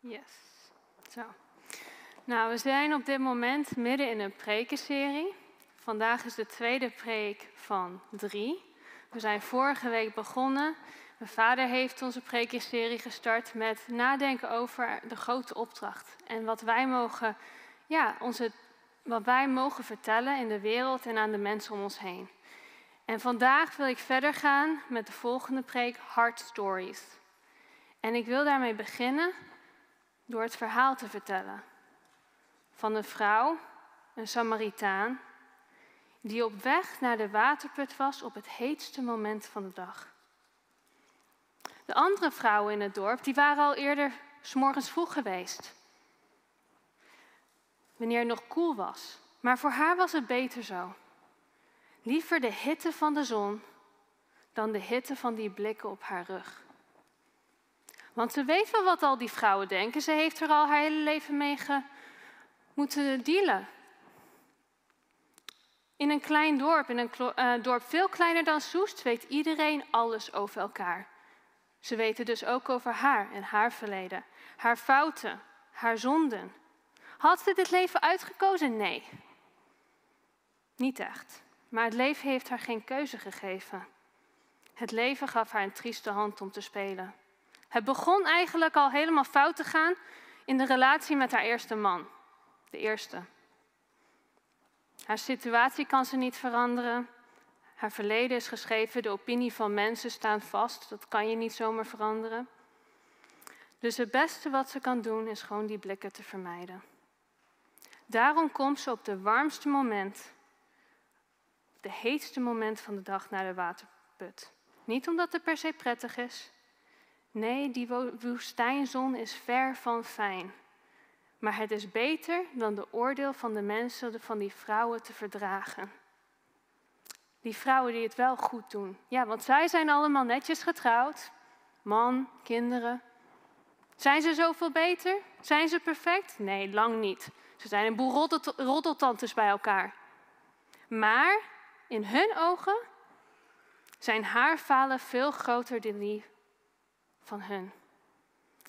Yes. Zo. Nou, we zijn op dit moment midden in een prekenserie. Vandaag is de tweede preek van drie. We zijn vorige week begonnen. Mijn vader heeft onze prekenserie gestart met nadenken over de grote opdracht. En wat wij mogen, ja, onze, wat wij mogen vertellen in de wereld en aan de mensen om ons heen. En vandaag wil ik verder gaan met de volgende preek, Heart Stories. En ik wil daarmee beginnen door het verhaal te vertellen van een vrouw, een Samaritaan, die op weg naar de waterput was op het heetste moment van de dag. De andere vrouwen in het dorp die waren al eerder s morgens vroeg geweest, wanneer het nog koel was. Maar voor haar was het beter zo. Liever de hitte van de zon dan de hitte van die blikken op haar rug. Want ze weet wel wat al die vrouwen denken. Ze heeft er al haar hele leven mee moeten dealen. In een klein dorp, in een uh, dorp veel kleiner dan Soest, weet iedereen alles over elkaar. Ze weten dus ook over haar en haar verleden, haar fouten, haar zonden. Had ze dit leven uitgekozen? Nee. Niet echt. Maar het leven heeft haar geen keuze gegeven. Het leven gaf haar een trieste hand om te spelen. Het begon eigenlijk al helemaal fout te gaan in de relatie met haar eerste man. De eerste. Haar situatie kan ze niet veranderen. Haar verleden is geschreven, de opinie van mensen staan vast. Dat kan je niet zomaar veranderen. Dus het beste wat ze kan doen is gewoon die blikken te vermijden. Daarom komt ze op de warmste moment, de heetste moment van de dag naar de waterput. Niet omdat het per se prettig is, Nee, die woestijnzon is ver van fijn. Maar het is beter dan de oordeel van de mensen, van die vrouwen te verdragen. Die vrouwen die het wel goed doen. Ja, want zij zijn allemaal netjes getrouwd. Man, kinderen. Zijn ze zoveel beter? Zijn ze perfect? Nee, lang niet. Ze zijn een boel roddeltantes bij elkaar. Maar in hun ogen zijn haar falen veel groter dan die van hun.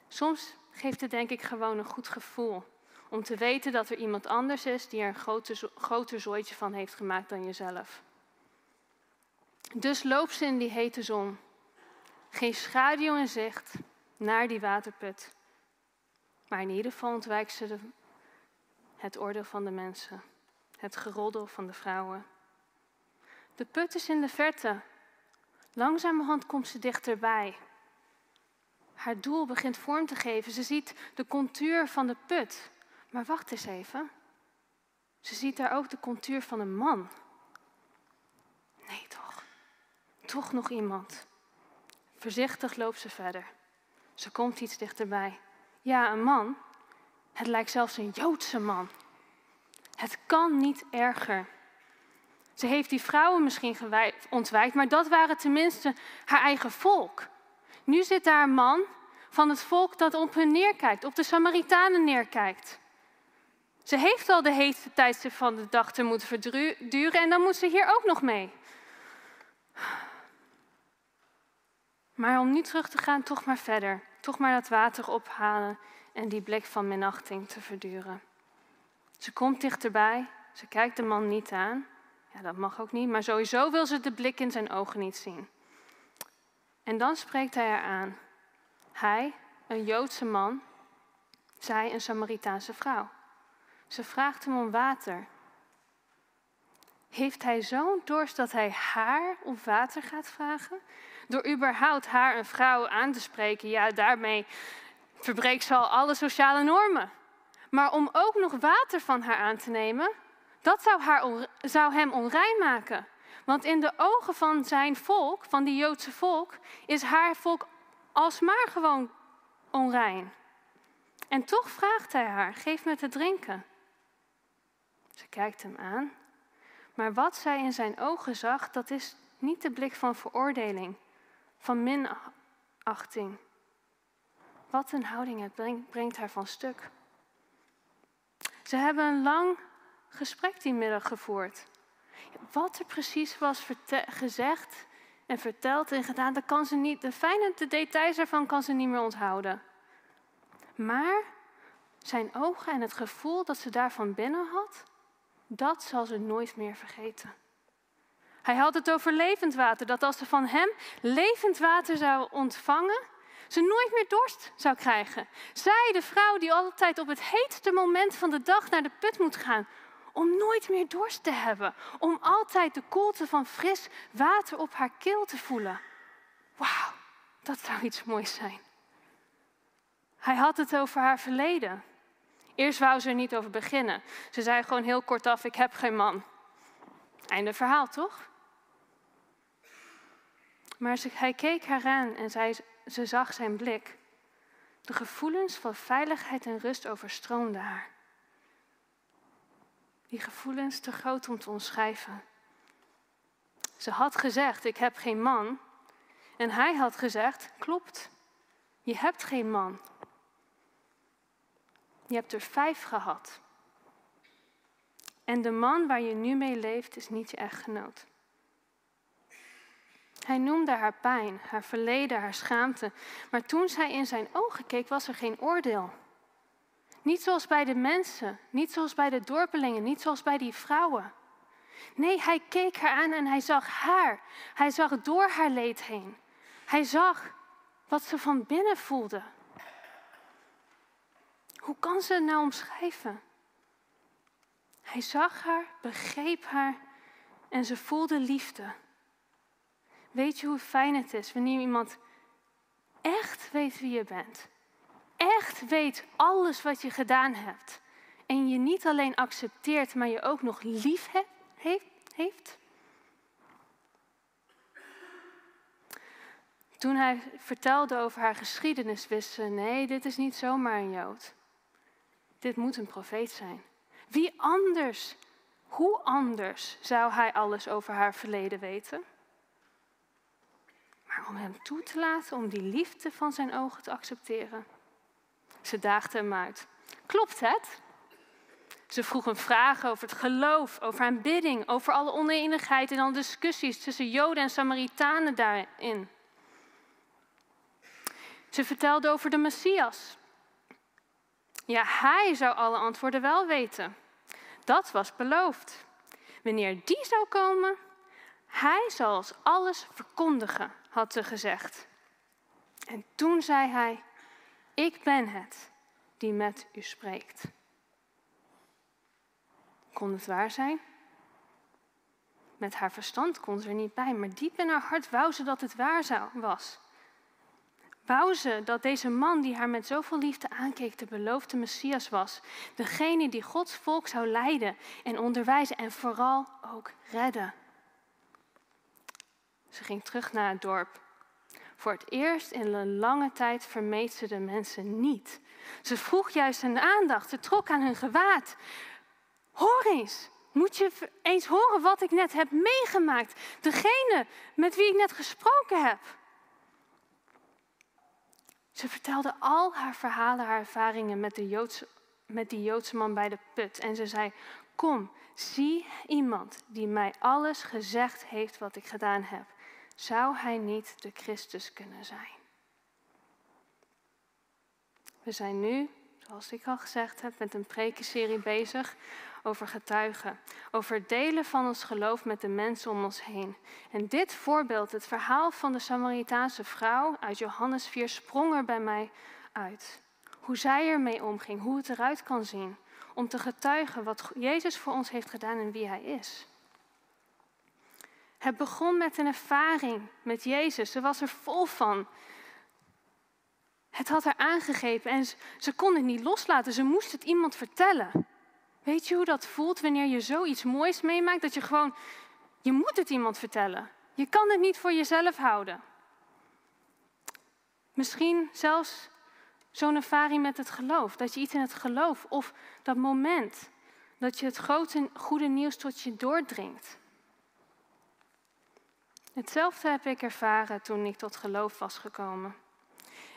Soms geeft het denk ik gewoon een goed gevoel om te weten dat er iemand anders is die er een groter, groter zooitje van heeft gemaakt dan jezelf. Dus loop ze in die hete zon. Geen schaduw in zicht naar die waterput. Maar in ieder geval ontwijkt ze de, het oordeel van de mensen, het geroddel van de vrouwen. De put is in de verte. Langzamerhand komt ze dichterbij haar doel begint vorm te geven. Ze ziet de contuur van de put. Maar wacht eens even. Ze ziet daar ook de contuur van een man. Nee, toch. Toch nog iemand. Voorzichtig loopt ze verder. Ze komt iets dichterbij. Ja, een man. Het lijkt zelfs een Joodse man. Het kan niet erger. Ze heeft die vrouwen misschien ontwijkt, maar dat waren tenminste haar eigen volk. Nu zit daar een man van het volk dat op hun neerkijkt, op de Samaritanen neerkijkt. Ze heeft al de heetste tijdstip van de dag te moeten verduren en dan moet ze hier ook nog mee. Maar om nu terug te gaan, toch maar verder. Toch maar dat water ophalen en die blik van minachting te verduren. Ze komt dichterbij, ze kijkt de man niet aan. Ja, dat mag ook niet, maar sowieso wil ze de blik in zijn ogen niet zien. En dan spreekt hij haar aan. Hij, een Joodse man, zij een Samaritaanse vrouw. Ze vraagt hem om water. Heeft hij zo'n dorst dat hij haar om water gaat vragen? Door überhaupt haar een vrouw aan te spreken, ja, daarmee verbreekt ze al alle sociale normen. Maar om ook nog water van haar aan te nemen, dat zou, haar, zou hem onrein maken. Want in de ogen van zijn volk, van die Joodse volk, is haar volk alsmaar gewoon onrein. En toch vraagt hij haar: geef me te drinken. Ze kijkt hem aan, maar wat zij in zijn ogen zag, dat is niet de blik van veroordeling, van minachting. Wat een houding het brengt, brengt haar van stuk. Ze hebben een lang gesprek die middag gevoerd. Wat er precies was gezegd en verteld en gedaan, dat kan ze niet, de fijne de details ervan kan ze niet meer onthouden. Maar zijn ogen en het gevoel dat ze daarvan binnen had, dat zal ze nooit meer vergeten. Hij had het over levend water, dat als ze van hem levend water zou ontvangen, ze nooit meer dorst zou krijgen. Zij, de vrouw die altijd op het heetste moment van de dag naar de put moet gaan, om nooit meer dorst te hebben, om altijd de koelte van fris water op haar keel te voelen. Wauw, dat zou iets moois zijn. Hij had het over haar verleden. Eerst wou ze er niet over beginnen. Ze zei gewoon heel kortaf: Ik heb geen man. Einde verhaal, toch? Maar hij keek haar aan en ze zag zijn blik. De gevoelens van veiligheid en rust overstroomden haar. Die gevoelens te groot om te omschrijven. Ze had gezegd: Ik heb geen man. En hij had gezegd: Klopt, je hebt geen man. Je hebt er vijf gehad. En de man waar je nu mee leeft is niet je echtgenoot. Hij noemde haar pijn, haar verleden, haar schaamte. Maar toen zij in zijn ogen keek, was er geen oordeel. Niet zoals bij de mensen, niet zoals bij de dorpelingen, niet zoals bij die vrouwen. Nee, hij keek haar aan en hij zag haar. Hij zag door haar leed heen. Hij zag wat ze van binnen voelde. Hoe kan ze het nou omschrijven? Hij zag haar, begreep haar en ze voelde liefde. Weet je hoe fijn het is wanneer iemand echt weet wie je bent? Echt weet alles wat je gedaan hebt. En je niet alleen accepteert, maar je ook nog lief heeft? Toen hij vertelde over haar geschiedenis, wist ze: nee, dit is niet zomaar een Jood. Dit moet een profeet zijn. Wie anders, hoe anders zou hij alles over haar verleden weten? Maar om hem toe te laten, om die liefde van zijn ogen te accepteren. Ze daagde hem uit. Klopt het? Ze vroeg hem vragen over het geloof, over aanbidding, over alle oneenigheid en alle discussies tussen Joden en Samaritanen daarin. Ze vertelde over de Messias. Ja, hij zou alle antwoorden wel weten. Dat was beloofd. Wanneer die zou komen, hij zal ons alles verkondigen, had ze gezegd. En toen zei hij, ik ben het die met u spreekt. Kon het waar zijn? Met haar verstand kon ze er niet bij, maar diep in haar hart wou ze dat het waar was. Wou ze dat deze man die haar met zoveel liefde aankeek de beloofde Messias was. Degene die Gods volk zou leiden en onderwijzen en vooral ook redden. Ze ging terug naar het dorp. Voor het eerst in een lange tijd vermeed ze de mensen niet. Ze vroeg juist hun aandacht, ze trok aan hun gewaad. Hoor eens, moet je eens horen wat ik net heb meegemaakt? Degene met wie ik net gesproken heb. Ze vertelde al haar verhalen, haar ervaringen met, de met die Joodse man bij de put. En ze zei, kom, zie iemand die mij alles gezegd heeft wat ik gedaan heb. Zou hij niet de Christus kunnen zijn? We zijn nu, zoals ik al gezegd heb, met een prekenserie bezig over getuigen, over delen van ons geloof met de mensen om ons heen. En dit voorbeeld, het verhaal van de Samaritaanse vrouw uit Johannes 4, sprong er bij mij uit. Hoe zij ermee omging, hoe het eruit kan zien, om te getuigen wat Jezus voor ons heeft gedaan en wie Hij is. Het begon met een ervaring met Jezus. Ze was er vol van. Het had haar aangegrepen en ze kon het niet loslaten. Ze moest het iemand vertellen. Weet je hoe dat voelt wanneer je zoiets moois meemaakt? Dat je gewoon, je moet het iemand vertellen. Je kan het niet voor jezelf houden. Misschien zelfs zo'n ervaring met het geloof. Dat je iets in het geloof of dat moment dat je het grote goede nieuws tot je doordringt. Hetzelfde heb ik ervaren toen ik tot geloof was gekomen.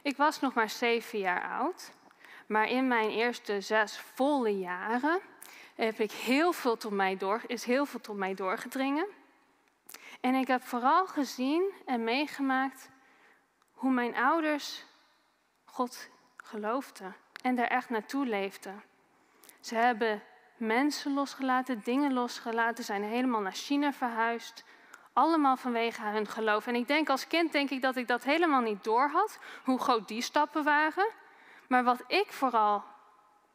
Ik was nog maar zeven jaar oud, maar in mijn eerste zes volle jaren heb ik heel veel tot mij door, is heel veel tot mij doorgedringen. En ik heb vooral gezien en meegemaakt hoe mijn ouders God geloofden. en daar echt naartoe leefden. Ze hebben mensen losgelaten, dingen losgelaten, zijn helemaal naar China verhuisd. Allemaal vanwege hun geloof. En ik denk als kind denk ik dat ik dat helemaal niet doorhad, hoe groot die stappen waren. Maar wat ik vooral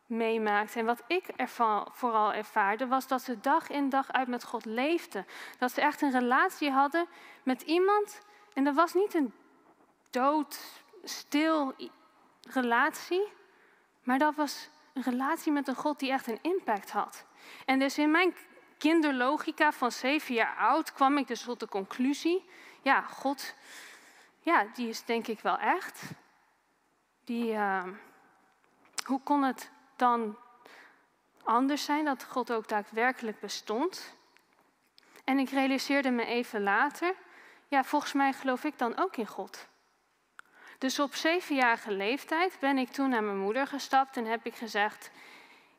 meemaakte en wat ik ervan, vooral ervaarde, was dat ze dag in dag uit met God leefden. Dat ze echt een relatie hadden met iemand. En dat was niet een dood, stil relatie, maar dat was een relatie met een God die echt een impact had. En dus in mijn kinderlogica van zeven jaar oud kwam ik dus tot de conclusie: ja, God, ja, die is denk ik wel echt. Die, uh, hoe kon het dan anders zijn dat God ook daadwerkelijk bestond? En ik realiseerde me even later: ja, volgens mij geloof ik dan ook in God. Dus op zevenjarige leeftijd ben ik toen naar mijn moeder gestapt en heb ik gezegd: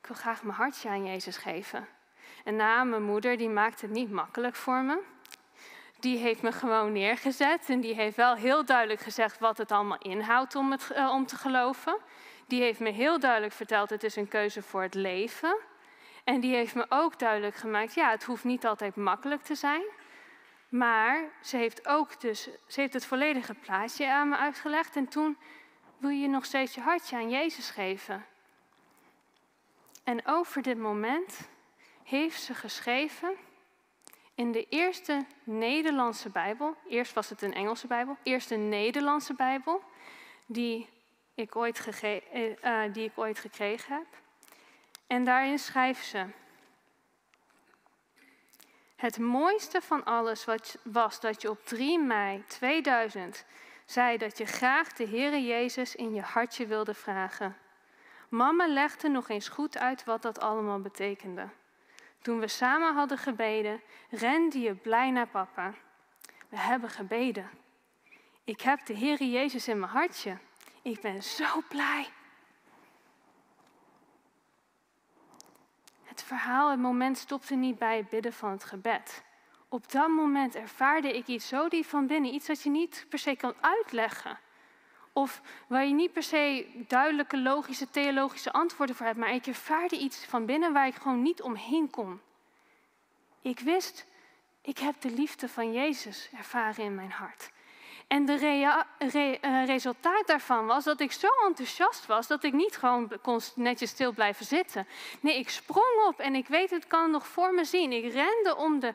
Ik wil graag mijn hartje aan Jezus geven. En na mijn moeder, die maakt het niet makkelijk voor me. Die heeft me gewoon neergezet en die heeft wel heel duidelijk gezegd wat het allemaal inhoudt om, het, uh, om te geloven. Die heeft me heel duidelijk verteld: het is een keuze voor het leven. En die heeft me ook duidelijk gemaakt: ja, het hoeft niet altijd makkelijk te zijn. Maar ze heeft ook dus, ze heeft het volledige plaatje aan me uitgelegd. En toen wil je nog steeds je hartje aan Jezus geven. En over dit moment heeft ze geschreven in de eerste Nederlandse Bijbel. Eerst was het een Engelse Bijbel. Eerst een Nederlandse Bijbel die ik ooit, uh, die ik ooit gekregen heb. En daarin schrijft ze. Het mooiste van alles was dat je op 3 mei 2000 zei dat je graag de Heere Jezus in je hartje wilde vragen. Mama legde nog eens goed uit wat dat allemaal betekende. Toen we samen hadden gebeden, rende je blij naar papa. We hebben gebeden. Ik heb de Heere Jezus in mijn hartje. Ik ben zo blij. Het verhaal, het moment stopte niet bij het bidden van het gebed. Op dat moment ervaarde ik iets zo diep van binnen, iets dat je niet per se kan uitleggen. Of waar je niet per se duidelijke, logische, theologische antwoorden voor hebt, maar ik ervaarde iets van binnen waar ik gewoon niet omheen kon. Ik wist, ik heb de liefde van Jezus ervaren in mijn hart. En de uh, resultaat daarvan was dat ik zo enthousiast was dat ik niet gewoon kon netjes stil blijven zitten. Nee, ik sprong op en ik weet het kan nog voor me zien. Ik rende om de,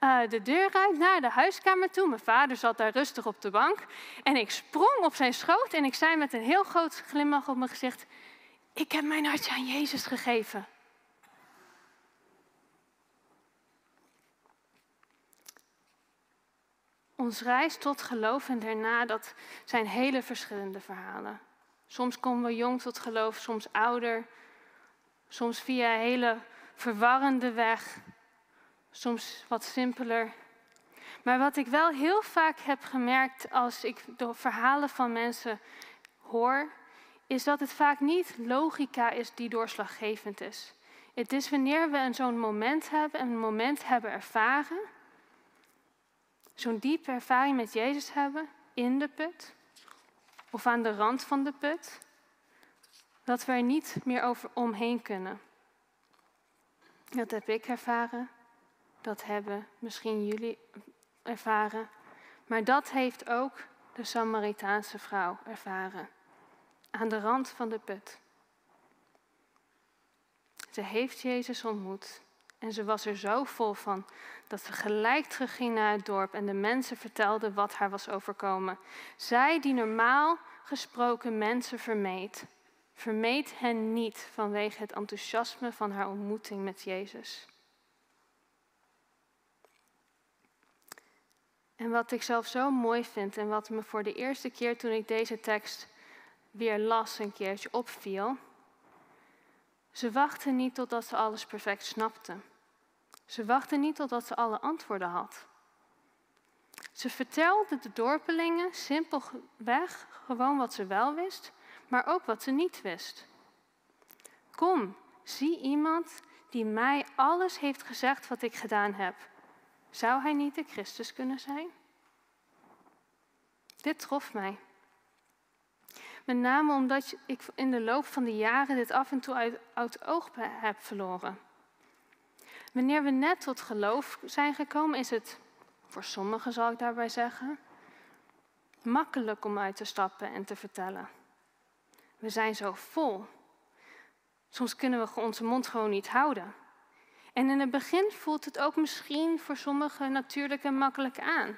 uh, de deur uit naar de huiskamer toe. Mijn vader zat daar rustig op de bank. En ik sprong op zijn schoot en ik zei met een heel groot glimlach op mijn gezicht: Ik heb mijn hartje aan Jezus gegeven. Ons reis tot geloof en daarna, dat zijn hele verschillende verhalen. Soms komen we jong tot geloof, soms ouder. Soms via een hele verwarrende weg. Soms wat simpeler. Maar wat ik wel heel vaak heb gemerkt als ik de verhalen van mensen hoor, is dat het vaak niet logica is die doorslaggevend is. Het is wanneer we zo'n moment hebben, een moment hebben ervaren, zo'n diepe ervaring met Jezus hebben in de put of aan de rand van de put, dat we er niet meer over omheen kunnen. Dat heb ik ervaren, dat hebben misschien jullie ervaren, maar dat heeft ook de Samaritaanse vrouw ervaren, aan de rand van de put. Ze heeft Jezus ontmoet en ze was er zo vol van dat ze gelijk terugging naar het dorp en de mensen vertelde wat haar was overkomen. Zij die normaal gesproken mensen vermeed, vermeed hen niet vanwege het enthousiasme van haar ontmoeting met Jezus. En wat ik zelf zo mooi vind en wat me voor de eerste keer toen ik deze tekst weer las een keertje opviel, ze wachten niet totdat ze alles perfect snapten. Ze wachtte niet totdat ze alle antwoorden had. Ze vertelde de dorpelingen simpelweg gewoon wat ze wel wist, maar ook wat ze niet wist. Kom, zie iemand die mij alles heeft gezegd wat ik gedaan heb. Zou hij niet de Christus kunnen zijn? Dit trof mij. Met name omdat ik in de loop van de jaren dit af en toe uit, oog heb verloren. Wanneer we net tot geloof zijn gekomen, is het, voor sommigen zal ik daarbij zeggen, makkelijk om uit te stappen en te vertellen. We zijn zo vol. Soms kunnen we onze mond gewoon niet houden. En in het begin voelt het ook misschien voor sommigen natuurlijk en makkelijk aan.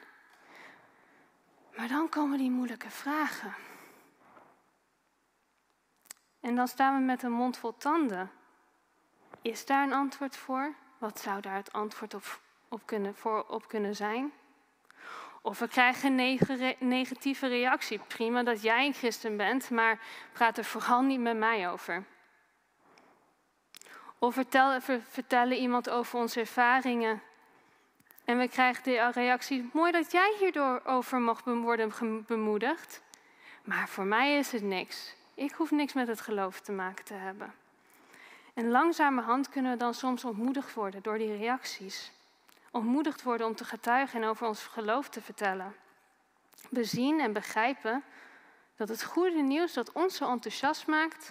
Maar dan komen die moeilijke vragen. En dan staan we met een mond vol tanden. Is daar een antwoord voor? Wat zou daar het antwoord op, op, kunnen, voor, op kunnen zijn? Of we krijgen een negatieve reactie. Prima dat jij een christen bent, maar praat er vooral niet met mij over. Of vertellen, vertellen iemand over onze ervaringen. En we krijgen de reactie, mooi dat jij hierdoor over mag worden bemoedigd. Maar voor mij is het niks. Ik hoef niks met het geloof te maken te hebben. En langzamerhand kunnen we dan soms ontmoedigd worden door die reacties. Ontmoedigd worden om te getuigen en over ons geloof te vertellen. We zien en begrijpen dat het goede nieuws dat ons zo enthousiast maakt,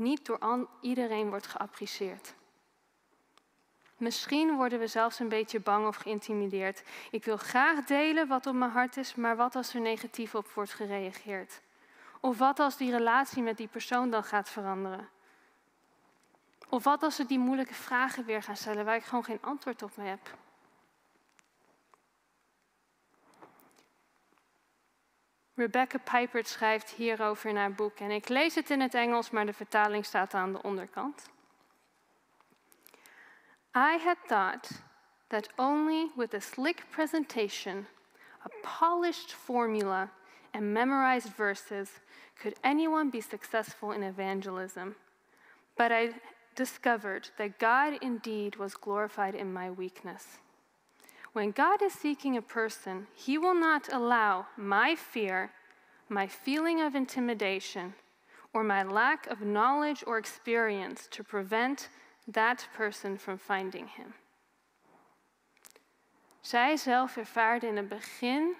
niet door iedereen wordt geapprecieerd. Misschien worden we zelfs een beetje bang of geïntimideerd. Ik wil graag delen wat op mijn hart is, maar wat als er negatief op wordt gereageerd? Of wat als die relatie met die persoon dan gaat veranderen? Of wat als ze die moeilijke vragen weer gaan stellen waar ik gewoon geen antwoord op heb? Rebecca Pijpert schrijft hierover in haar boek en ik lees het in het Engels, maar de vertaling staat aan de onderkant. I had thought that only with a slick presentation, a polished formula, and memorized verses could anyone be successful in evangelism. But I discovered that God indeed was glorified in my weakness. When God is seeking a person, He will not allow my fear, my feeling of intimidation, or my lack of knowledge or experience to prevent that person from finding Him. Zij zelf ervaarde in het begin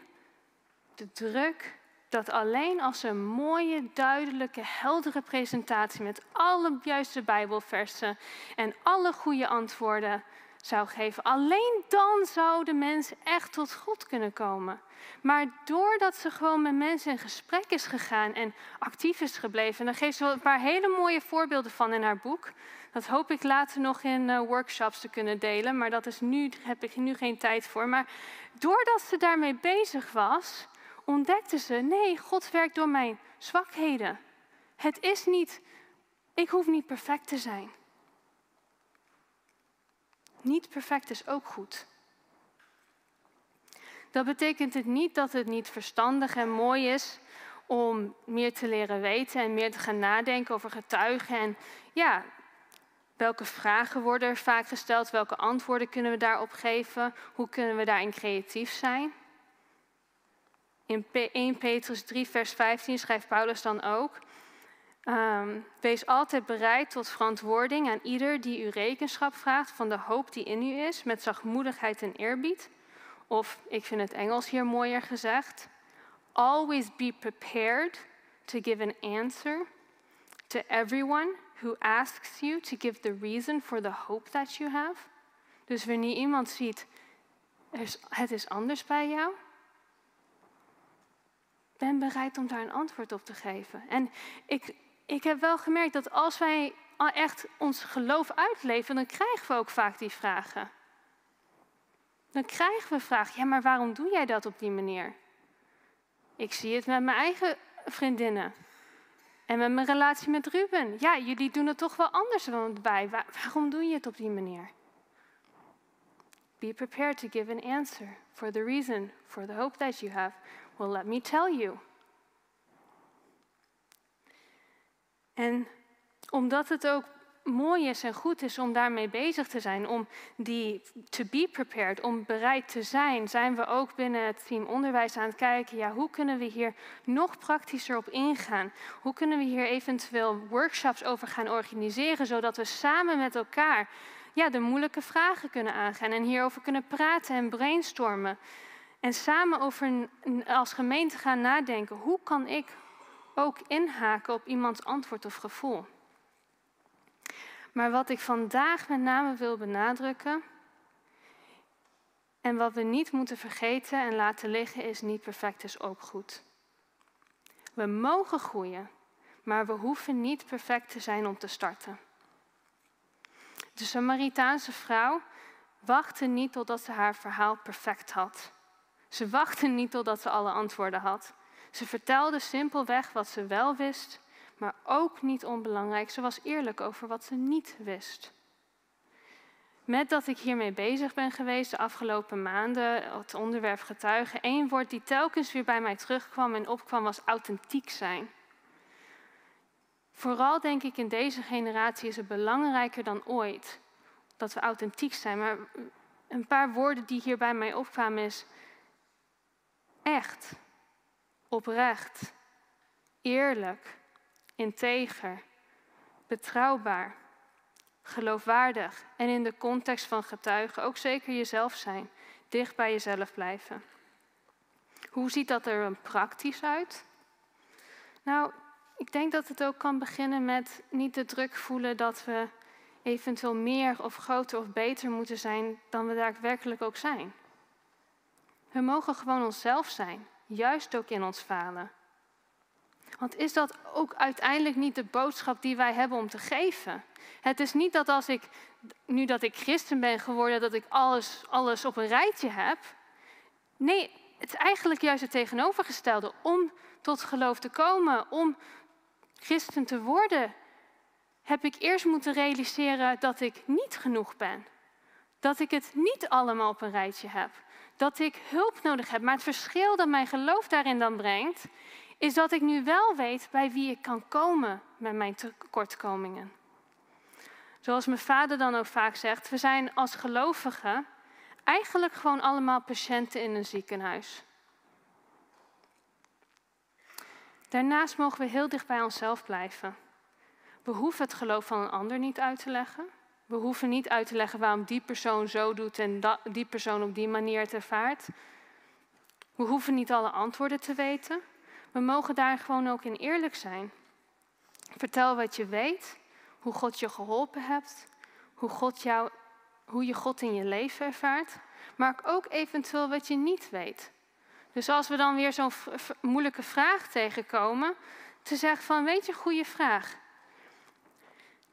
de druk dat alleen als ze een mooie, duidelijke, heldere presentatie met alle juiste Bijbelversen en alle goede antwoorden zou geven, alleen dan zou de mens echt tot God kunnen komen. Maar doordat ze gewoon met mensen in gesprek is gegaan en actief is gebleven, en daar geeft ze wel een paar hele mooie voorbeelden van in haar boek. Dat hoop ik later nog in uh, workshops te kunnen delen, maar dat is nu, heb ik nu geen tijd voor. Maar doordat ze daarmee bezig was, ontdekte ze, nee, God werkt door mijn zwakheden. Het is niet, ik hoef niet perfect te zijn. Niet perfect is ook goed. Dat betekent het niet dat het niet verstandig en mooi is om meer te leren weten en meer te gaan nadenken over getuigen. En ja, welke vragen worden er vaak gesteld? Welke antwoorden kunnen we daarop geven? Hoe kunnen we daarin creatief zijn? In 1 Petrus 3, vers 15 schrijft Paulus dan ook: um, Wees altijd bereid tot verantwoording aan ieder die u rekenschap vraagt van de hoop die in u is, met zachtmoedigheid en eerbied. Of ik vind het Engels hier mooier gezegd: Always be prepared to give an answer to everyone who asks you to give the reason for the hope that you have. Dus wanneer iemand ziet, het is anders bij jou, ben bereid om daar een antwoord op te geven. En ik, ik heb wel gemerkt dat als wij echt ons geloof uitleven, dan krijgen we ook vaak die vragen. Dan krijgen we vragen, ja, maar waarom doe jij dat op die manier? Ik zie het met mijn eigen vriendinnen. En met mijn relatie met Ruben. Ja, jullie doen het toch wel anders dan bij. waarom doe je het op die manier? Be prepared to give an answer for the reason, for the hope that you have. Well, let me tell you. En omdat het ook mooi is en goed is om daarmee bezig te zijn, om die to be prepared, om bereid te zijn, zijn we ook binnen het team onderwijs aan het kijken, ja, hoe kunnen we hier nog praktischer op ingaan? Hoe kunnen we hier eventueel workshops over gaan organiseren, zodat we samen met elkaar ja, de moeilijke vragen kunnen aangaan en hierover kunnen praten en brainstormen. En samen over als gemeente gaan nadenken, hoe kan ik ook inhaken op iemands antwoord of gevoel. Maar wat ik vandaag met name wil benadrukken en wat we niet moeten vergeten en laten liggen is niet perfect is ook goed. We mogen groeien, maar we hoeven niet perfect te zijn om te starten. De Samaritaanse vrouw wachtte niet totdat ze haar verhaal perfect had. Ze wachtte niet totdat ze alle antwoorden had. Ze vertelde simpelweg wat ze wel wist, maar ook niet onbelangrijk. Ze was eerlijk over wat ze niet wist. Met dat ik hiermee bezig ben geweest de afgelopen maanden, het onderwerp getuigen, één woord die telkens weer bij mij terugkwam en opkwam was authentiek zijn. Vooral denk ik in deze generatie is het belangrijker dan ooit dat we authentiek zijn. Maar een paar woorden die hier bij mij opkwamen is echt, oprecht, eerlijk, integer, betrouwbaar, geloofwaardig en in de context van getuigen ook zeker jezelf zijn, dicht bij jezelf blijven. Hoe ziet dat er praktisch uit? Nou, ik denk dat het ook kan beginnen met niet de druk voelen dat we eventueel meer of groter of beter moeten zijn dan we daadwerkelijk ook zijn. We mogen gewoon onszelf zijn, juist ook in ons falen. Want is dat ook uiteindelijk niet de boodschap die wij hebben om te geven? Het is niet dat als ik, nu dat ik christen ben geworden, dat ik alles, alles op een rijtje heb. Nee, het is eigenlijk juist het tegenovergestelde. Om tot geloof te komen, om christen te worden, heb ik eerst moeten realiseren dat ik niet genoeg ben. Dat ik het niet allemaal op een rijtje heb. Dat ik hulp nodig heb. Maar het verschil dat mijn geloof daarin dan brengt, is dat ik nu wel weet bij wie ik kan komen met mijn tekortkomingen. Zoals mijn vader dan ook vaak zegt, we zijn als gelovigen eigenlijk gewoon allemaal patiënten in een ziekenhuis. Daarnaast mogen we heel dicht bij onszelf blijven. We hoeven het geloof van een ander niet uit te leggen. We hoeven niet uit te leggen waarom die persoon zo doet en die persoon op die manier het ervaart. We hoeven niet alle antwoorden te weten. We mogen daar gewoon ook in eerlijk zijn. Vertel wat je weet, hoe God je geholpen hebt, hoe, God jou, hoe je God in je leven ervaart, maar ook eventueel wat je niet weet. Dus als we dan weer zo'n moeilijke vraag tegenkomen, te zeggen van weet je, goede vraag.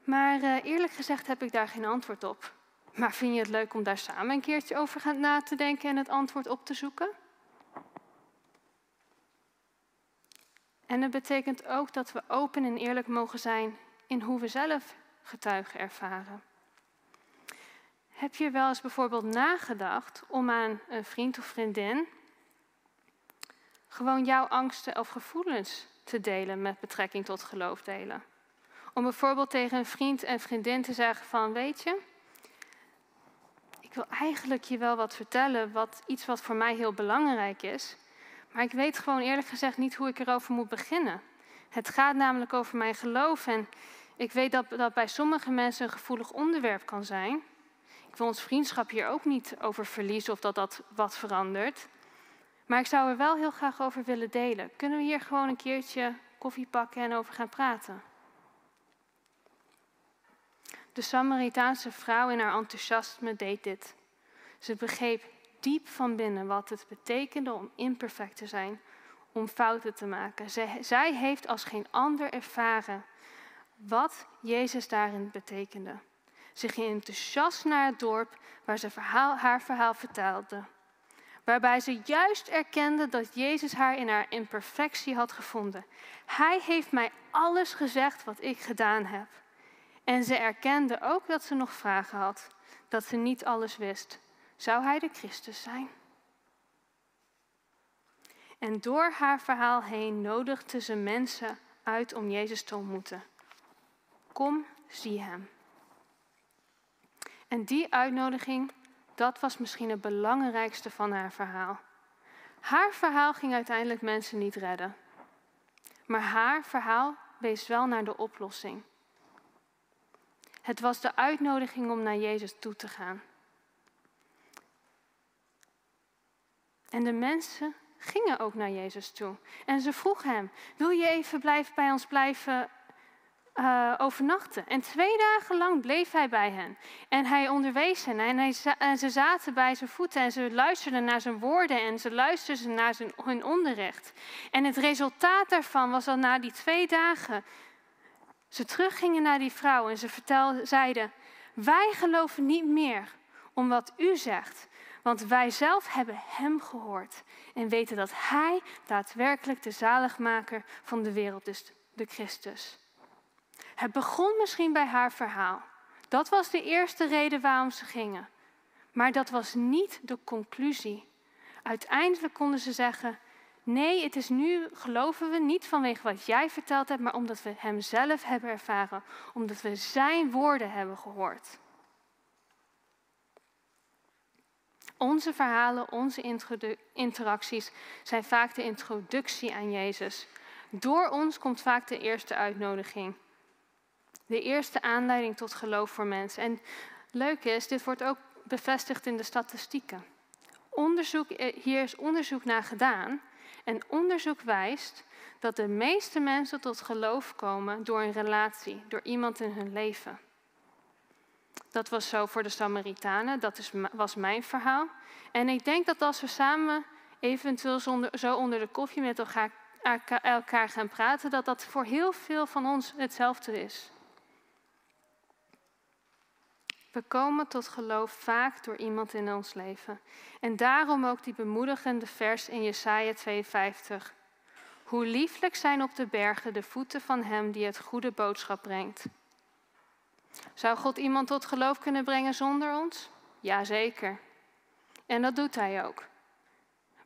Maar uh, eerlijk gezegd heb ik daar geen antwoord op. Maar vind je het leuk om daar samen een keertje over na te denken en het antwoord op te zoeken? En dat betekent ook dat we open en eerlijk mogen zijn in hoe we zelf getuigen ervaren. Heb je wel eens bijvoorbeeld nagedacht om aan een vriend of vriendin gewoon jouw angsten of gevoelens te delen met betrekking tot geloof delen? Om bijvoorbeeld tegen een vriend en vriendin te zeggen van, weet je, ik wil eigenlijk je wel wat vertellen, wat, iets wat voor mij heel belangrijk is, maar ik weet gewoon eerlijk gezegd niet hoe ik erover moet beginnen. Het gaat namelijk over mijn geloof en ik weet dat dat bij sommige mensen een gevoelig onderwerp kan zijn. Ik wil ons vriendschap hier ook niet over verliezen of dat dat wat verandert. Maar ik zou er wel heel graag over willen delen. Kunnen we hier gewoon een keertje koffie pakken en over gaan praten? De Samaritaanse vrouw in haar enthousiasme deed dit. Ze begreep diep van binnen wat het betekende om imperfect te zijn, om fouten te maken. Zij, heeft als geen ander ervaren wat Jezus daarin betekende. Ze ging enthousiast naar het dorp waar ze verhaal, haar verhaal vertelde. Waarbij ze juist erkende dat Jezus haar in haar imperfectie had gevonden. Hij heeft mij alles gezegd wat ik gedaan heb. En ze erkende ook dat ze nog vragen had, dat ze niet alles wist. Zou hij de Christus zijn? En door haar verhaal heen nodigde ze mensen uit om Jezus te ontmoeten. Kom, zie hem. En die uitnodiging, dat was misschien het belangrijkste van haar verhaal. Haar verhaal ging uiteindelijk mensen niet redden. Maar haar verhaal wees wel naar de oplossing. Het was de uitnodiging om naar Jezus toe te gaan. En de mensen gingen ook naar Jezus toe. En ze vroegen hem, wil je even blijven, bij ons blijven uh, overnachten? En twee dagen lang bleef hij bij hen. En hij onderwees hen en, hij, en ze zaten bij zijn voeten en ze luisterden naar zijn woorden en ze luisterden naar zijn, hun onderricht. En het resultaat daarvan was dat na die twee dagen ze teruggingen naar die vrouw en ze vertelden, zeiden, wij geloven niet meer om wat u zegt, want wij zelf hebben Hem gehoord en weten dat Hij daadwerkelijk de zaligmaker van de wereld is, de Christus. Het begon misschien bij haar verhaal. Dat was de eerste reden waarom ze gingen. Maar dat was niet de conclusie. Uiteindelijk konden ze zeggen: Nee, het is nu, geloven we, niet vanwege wat jij verteld hebt, maar omdat we Hem zelf hebben ervaren, omdat we Zijn woorden hebben gehoord. Onze verhalen, onze interacties zijn vaak de introductie aan Jezus. Door ons komt vaak de eerste uitnodiging. De eerste aanleiding tot geloof voor mensen. En leuk is, dit wordt ook bevestigd in de statistieken. Onderzoek, eh, hier is onderzoek naar gedaan. En onderzoek wijst dat de meeste mensen tot geloof komen door een relatie, door iemand in hun leven. Dat was zo voor de Samaritanen, dat is, was mijn verhaal. En ik denk dat als we samen eventueel zo onder de koffie met elkaar gaan praten, dat dat voor heel veel van ons hetzelfde is. We komen tot geloof vaak door iemand in ons leven. En daarom ook die bemoedigende vers in Jesaja 52. Hoe lieflijk zijn op de bergen de voeten van hem die het goede boodschap brengt. Zou God iemand tot geloof kunnen brengen zonder ons? Jazeker. En dat doet hij ook.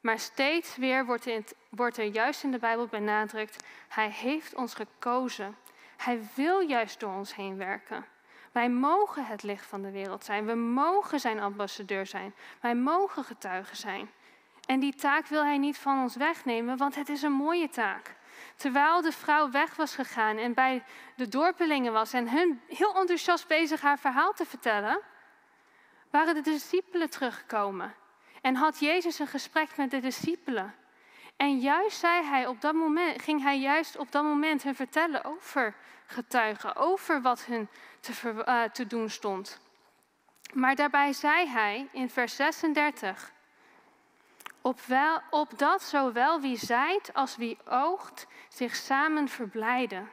Maar steeds weer wordt, wordt er juist in de Bijbel benadrukt, hij heeft ons gekozen. Hij wil juist door ons heen werken. Wij mogen het licht van de wereld zijn. We mogen zijn ambassadeur zijn. Wij mogen getuigen zijn. En die taak wil hij niet van ons wegnemen, want het is een mooie taak. Terwijl de vrouw weg was gegaan en bij de dorpelingen was en hun heel enthousiast bezig haar verhaal te vertellen, waren de discipelen teruggekomen. En had Jezus een gesprek met de discipelen. En juist zei hij op dat moment, ging hij juist op dat moment hun vertellen over getuigen, over wat hun te, uh, te doen stond. Maar daarbij zei hij in vers 36, op, wel, op dat zowel wie zaait als wie oogt zich samen verblijden.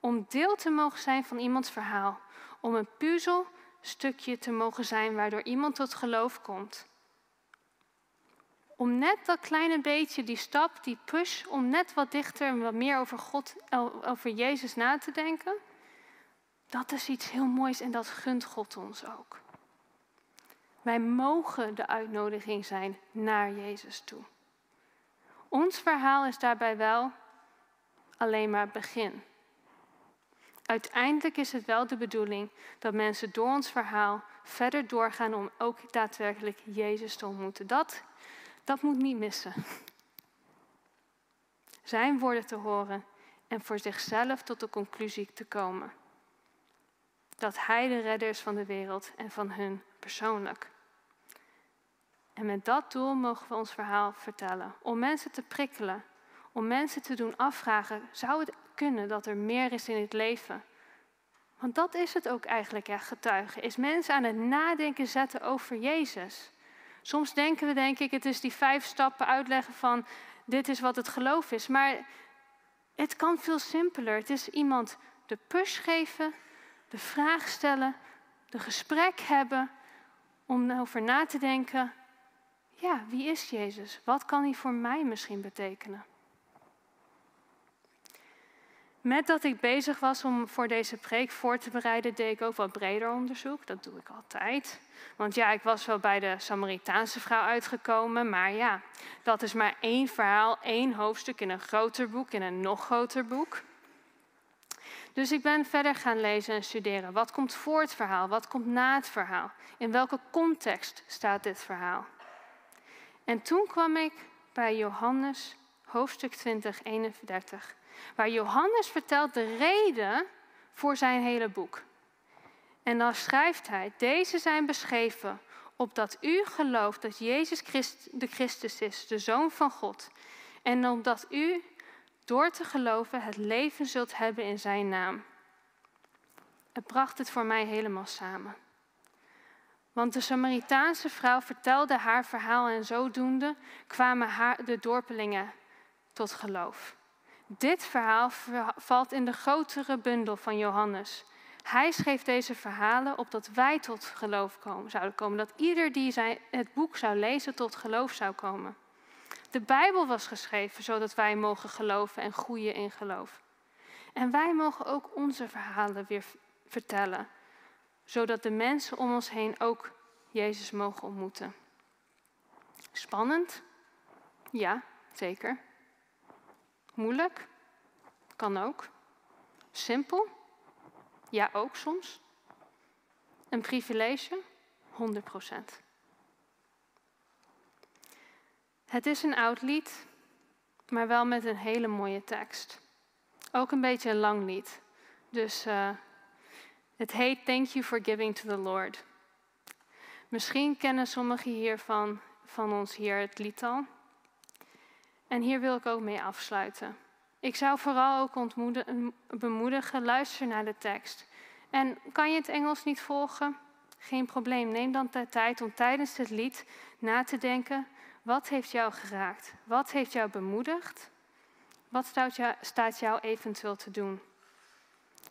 Om deel te mogen zijn van iemands verhaal. Om een puzzelstukje te mogen zijn waardoor iemand tot geloof komt. Om net dat kleine beetje, die stap, die push, om net wat dichter en wat meer over God, over Jezus na te denken. Dat is iets heel moois en dat gunt God ons ook. Wij mogen de uitnodiging zijn naar Jezus toe. Ons verhaal is daarbij wel alleen maar begin. Uiteindelijk is het wel de bedoeling dat mensen door ons verhaal verder doorgaan om ook daadwerkelijk Jezus te ontmoeten. Dat, dat moet niet missen. Zijn woorden te horen en voor zichzelf tot de conclusie te komen. Dat Hij de redder is van de wereld en van hun persoonlijk. En met dat doel mogen we ons verhaal vertellen. Om mensen te prikkelen. Om mensen te doen afvragen, zou het kunnen dat er meer is in het leven? Want dat is het ook eigenlijk, ja, getuigen. Is mensen aan het nadenken zetten over Jezus. Soms denken we, denk ik, het is die vijf stappen uitleggen van dit is wat het geloof is. Maar het kan veel simpeler. Het is iemand de push geven, de vraag stellen, de gesprek hebben om over na te denken ja, wie is Jezus? Wat kan hij voor mij misschien betekenen? Met dat ik bezig was om voor deze preek voor te bereiden, deed ik ook wat breder onderzoek. Dat doe ik altijd. Want ja, ik was wel bij de Samaritaanse vrouw uitgekomen, maar ja, dat is maar één verhaal, één hoofdstuk in een groter boek, in een nog groter boek. Dus ik ben verder gaan lezen en studeren. Wat komt voor het verhaal? Wat komt na het verhaal? In welke context staat dit verhaal? En toen kwam ik bij Johannes hoofdstuk 20, 31, waar Johannes vertelt de reden voor zijn hele boek. En dan schrijft hij, deze zijn beschreven opdat u gelooft dat Jezus Christ, de Christus is, de Zoon van God, en omdat u door te geloven het leven zult hebben in Zijn naam. Het bracht het voor mij helemaal samen. Want de Samaritaanse vrouw vertelde haar verhaal en zodoende kwamen haar, de dorpelingen tot geloof. Dit verhaal valt in de grotere bundel van Johannes. Hij schreef deze verhalen opdat wij tot geloof komen, zouden komen. Dat ieder die zijn, het boek zou lezen tot geloof zou komen. De Bijbel was geschreven zodat wij mogen geloven en groeien in geloof. En wij mogen ook onze verhalen weer vertellen, zodat de mensen om ons heen ook Jezus mogen ontmoeten. Spannend? Ja, zeker. Moeilijk? Kan ook. Simpel? Ja, ook soms. Een privilege? 100 procent. Het is een oud lied, maar wel met een hele mooie tekst. Ook een beetje een lang lied. Dus uh, het heet Thank You for Giving to the Lord. Misschien kennen sommigen hiervan van ons hier het lied al. En hier wil ik ook mee afsluiten. Ik zou vooral ook bemoedigen, luister naar de tekst. En kan je het Engels niet volgen? Geen probleem. Neem dan de tijd om tijdens het lied na te denken. Wat heeft jou geraakt? Wat heeft jou bemoedigd? Wat staat jou eventueel te doen?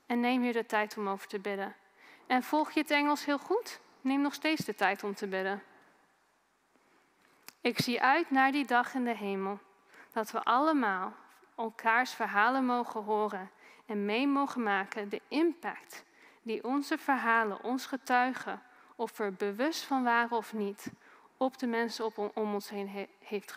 En neem hier de tijd om over te bidden. En volg je het Engels heel goed? Neem nog steeds de tijd om te bidden. Ik zie uit naar die dag in de hemel, dat we allemaal elkaars verhalen mogen horen en mee mogen maken de impact die onze verhalen ons getuigen, of we er bewust van waren of niet, op de mensen om ons heen heeft gehad.